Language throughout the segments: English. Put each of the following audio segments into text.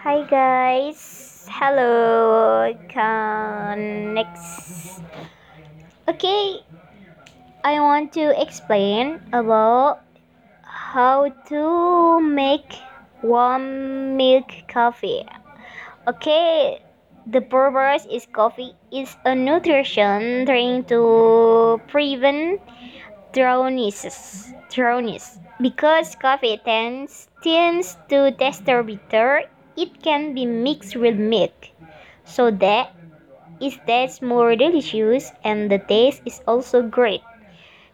Hi guys, hello, next. Okay, I want to explain about how to make warm milk coffee. Okay, the purpose is coffee is a nutrition trying to prevent drowsiness. Drowsiness. Because coffee tends, tends to taste bitter, it can be mixed with milk. So that it tastes more delicious and the taste is also great.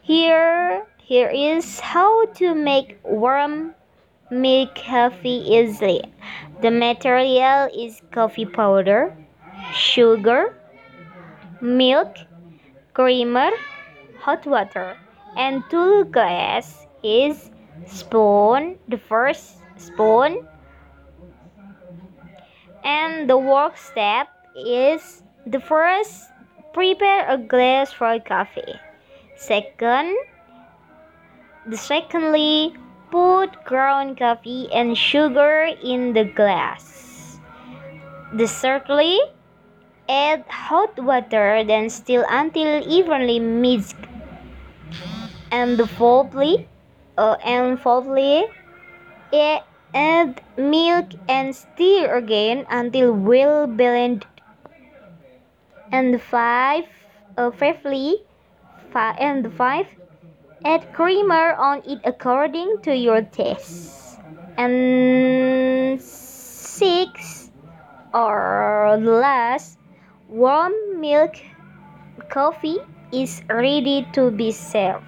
Here, here is how to make warm milk coffee easily. The material is coffee powder, sugar, milk, creamer, hot water, and two glass is spoon, the first spoon, and the work step is the first prepare a glass for coffee. Second, the secondly put ground coffee and sugar in the glass. The thirdly add hot water then stir until evenly mixed. And the fourthly uh, and fourthly add milk and stir again until well blended. And five, uh, fifthly, five, and five, add creamer on it according to your taste. And six, or last, warm milk coffee is ready to be served.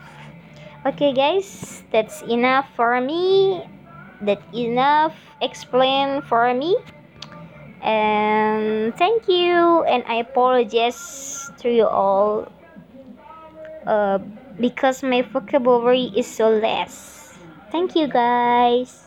Okay, guys, that's enough for me. That enough explain for me. And thank you, and I apologize to you all uh, because my vocabulary is so less. Thank you, guys.